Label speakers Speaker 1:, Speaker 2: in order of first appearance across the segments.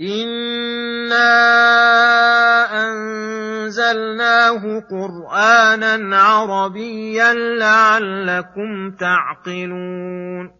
Speaker 1: إنا أنزلناه قرآنا عربيا لعلكم تعقلون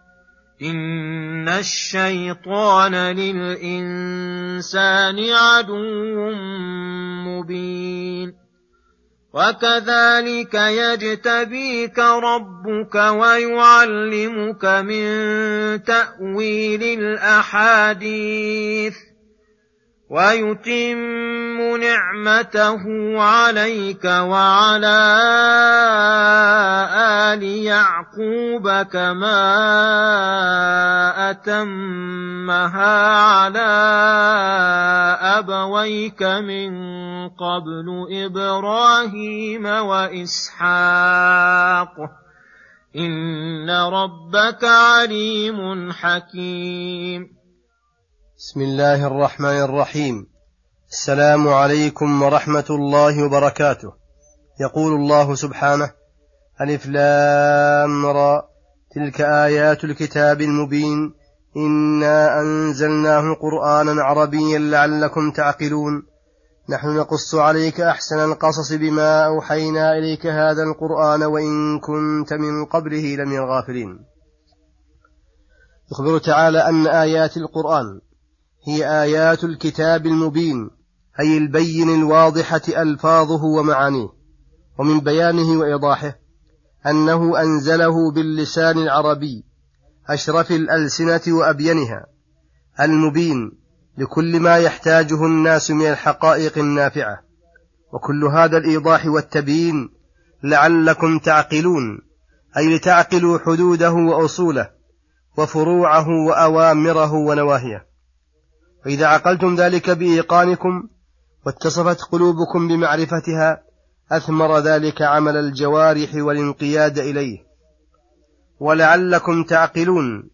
Speaker 1: إن الشيطان للإنسان عدو مبين وكذلك يجتبيك ربك ويعلمك من تأويل الأحاديث ويتم نعمته عليك وعلى آل يعقوب كما أتمها على أبويك من قبل إبراهيم وإسحاق. إن ربك عليم حكيم.
Speaker 2: بسم الله الرحمن الرحيم. السلام عليكم ورحمة الله وبركاته. يقول الله سبحانه ألف لام را. تلك آيات الكتاب المبين. إنا أنزلناه قرآنا عربيا لعلكم تعقلون. نحن نقص عليك أحسن القصص بما أوحينا إليك هذا القرآن وإن كنت من قبله لمن الغافلين. يخبر تعالى أن آيات القرآن هي آيات الكتاب المبين. أي البين الواضحة ألفاظه ومعانيه ومن بيانه وإيضاحه أنه أنزله باللسان العربي أشرف الألسنة وأبينها المبين لكل ما يحتاجه الناس من الحقائق النافعة. وكل هذا الإيضاح والتبيين لعلكم تعقلون أي لتعقلوا حدوده وأصوله وفروعه وأوامره ونواهيه. فإذا عقلتم ذلك بإيقانكم واتصفت قلوبكم بمعرفتها أثمر ذلك عمل الجوارح والانقياد إليه. ولعلكم تعقلون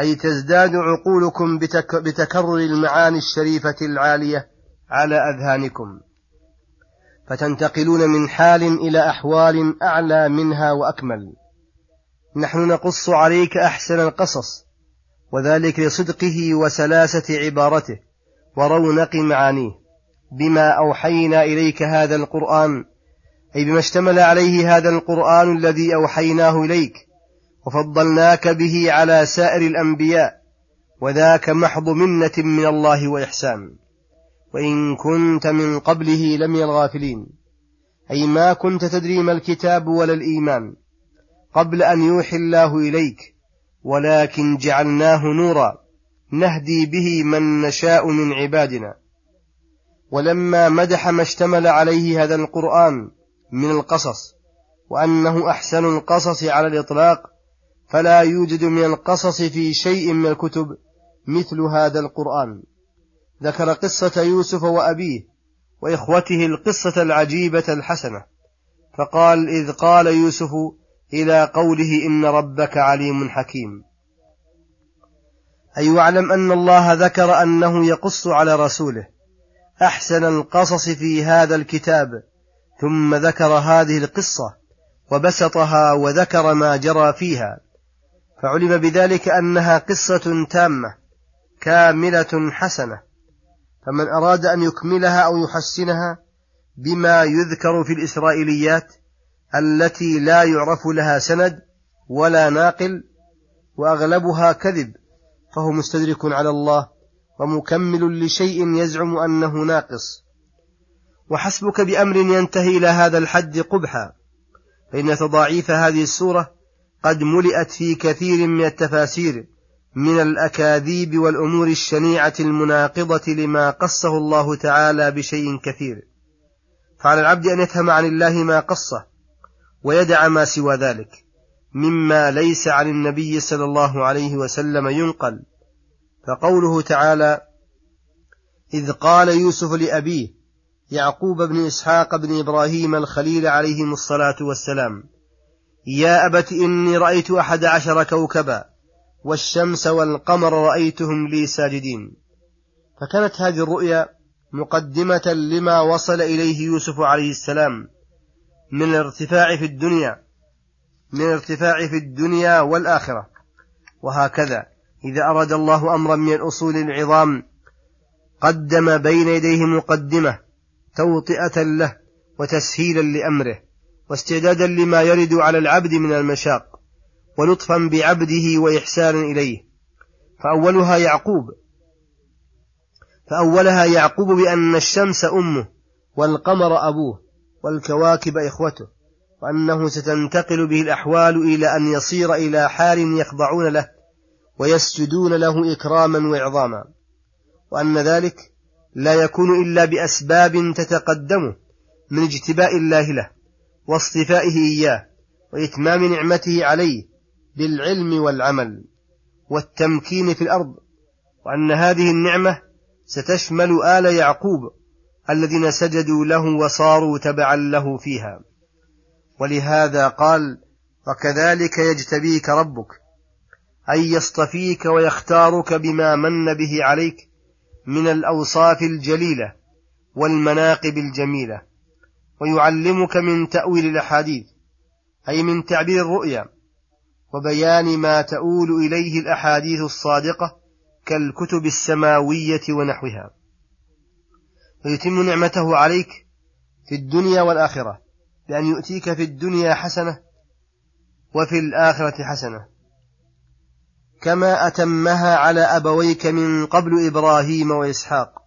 Speaker 2: أي تزداد عقولكم بتك بتكرر المعاني الشريفة العالية على أذهانكم. فتنتقلون من حال إلى أحوال أعلى منها وأكمل. نحن نقص عليك أحسن القصص وذلك لصدقه وسلاسة عبارته ورونق معانيه. بما أوحينا إليك هذا القرآن أي بما اشتمل عليه هذا القرآن الذي أوحيناه إليك وفضلناك به على سائر الأنبياء وذاك محض منة من الله وإحسان. وإن كنت من قبله لمن الغافلين. أي ما كنت تدري ما الكتاب ولا الإيمان قبل أن يوحي الله إليك ولكن جعلناه نورا نهدي به من نشاء من عبادنا. ولما مدح ما اشتمل عليه هذا القرآن من القصص وأنه أحسن القصص على الإطلاق فلا يوجد من القصص في شيء من الكتب مثل هذا القرآن. ذكر قصة يوسف وأبيه وإخوته القصة العجيبة الحسنة فقال إذ قال يوسف إلى قوله إن ربك عليم حكيم. أي أيوة واعلم أن الله ذكر أنه يقص على رسوله أحسن القصص في هذا الكتاب ثم ذكر هذه القصة وبسطها وذكر ما جرى فيها. فعلم بذلك أنها قصة تامة كاملة حسنة. فمن أراد أن يكملها أو يحسنها بما يذكر في الإسرائيليات التي لا يعرف لها سند ولا ناقل وأغلبها كذب فهو مستدرك على الله ومكمل لشيء يزعم أنه ناقص. وحسبك بأمر ينتهي إلى هذا الحد قبحا. فإن تضاعيف هذه السورة قد ملئت في كثير من التفاسير من الأكاذيب والأمور الشنيعة المناقضة لما قصه الله تعالى بشيء كثير. فعلى العبد أن يفهم عن الله ما قصه ويدع ما سوى ذلك مما ليس عن النبي صلى الله عليه وسلم ينقل. فقوله تعالى إذ قال يوسف لأبيه يعقوب بن إسحاق بن إبراهيم الخليل عليهم الصلاة والسلام يا أبت إني رأيت أحد عشر كوكبا والشمس والقمر رأيتهم لي ساجدين. فكانت هذه الرؤيا مقدمة لما وصل إليه يوسف عليه السلام من الارتفاع في الدنيا من الارتفاع في الدنيا والآخرة وهكذا. إذا أراد الله أمرا من الأصول العظام قدم بين يديه مقدمة توطئة له وتسهيلا لأمره واستعدادا لما يرد على العبد من المشاق ولطفا بعبده وإحسانا إليه. فأولها يعقوب فأولها يعقوب بأن الشمس أمه والقمر أبوه والكواكب إخوته وأنه ستنتقل به الأحوال إلى أن يصير إلى حال يخضعون له ويسجدون له إكراما وإعظاما وأن ذلك لا يكون إلا بأسباب تتقدمه من اجتباء الله له واصطفائه إياه وإتمام نعمته عليه بالعلم والعمل والتمكين في الأرض وأن هذه النعمة ستشمل آل يعقوب الذين سجدوا له وصاروا تبعا له فيها. ولهذا قال وكذلك يجتبيك ربك أي يصطفيك ويختارك بما من به عليك من الأوصاف الجليلة والمناقب الجميلة ويعلمك من تأويل الأحاديث أي من تعبير الرؤيا وبيان ما تؤول إليه الأحاديث الصادقة كالكتب السماوية ونحوها. ويتم نعمته عليك في الدنيا والآخرة بأن يؤتيك في الدنيا حسنة وفي الآخرة حسنة. كما أتمها على أبويك من قبل إبراهيم وإسحاق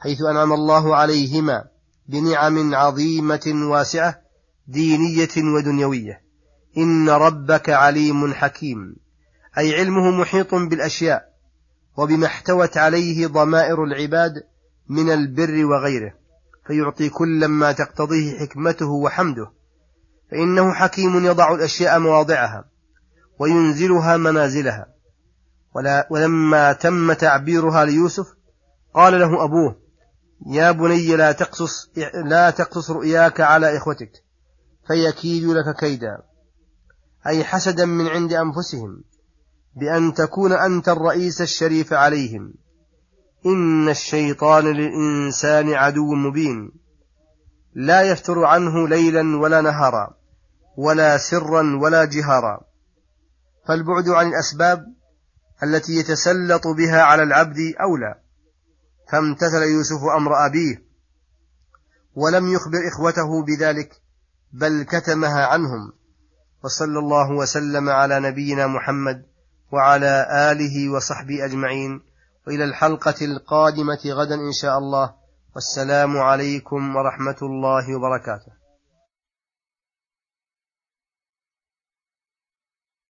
Speaker 2: حيث أنعم الله عليهما بنعم عظيمة واسعة دينية ودنيوية. إن ربك عليم حكيم. أي علمه محيط بالأشياء وبما احتوت عليه ضمائر العباد من البر وغيره فيعطي كلا ما تقتضيه حكمته وحمده فإنه حكيم يضع الأشياء مواضعها. وينزلها منازلها. ولما تم تعبيرها ليوسف قال له أبوه يا بني لا تقصص لا تقصص رؤياك على إخوتك فيكيدوا لك كيدا. أي حسدا من عند أنفسهم بأن تكون أنت الرئيس الشريف عليهم. إن الشيطان للإنسان عدو مبين. لا يفتر عنه ليلا ولا نهارا ولا سرا ولا جهارا. فالبعد عن الأسباب التي يتسلط بها على العبد أولى. فامتثل يوسف أمر أبيه ولم يخبر إخوته بذلك بل كتمها عنهم. وصلى الله وسلم على نبينا محمد وعلى آله وصحبه أجمعين. وإلى الحلقة القادمة غدا إن شاء الله. والسلام عليكم ورحمة الله وبركاته.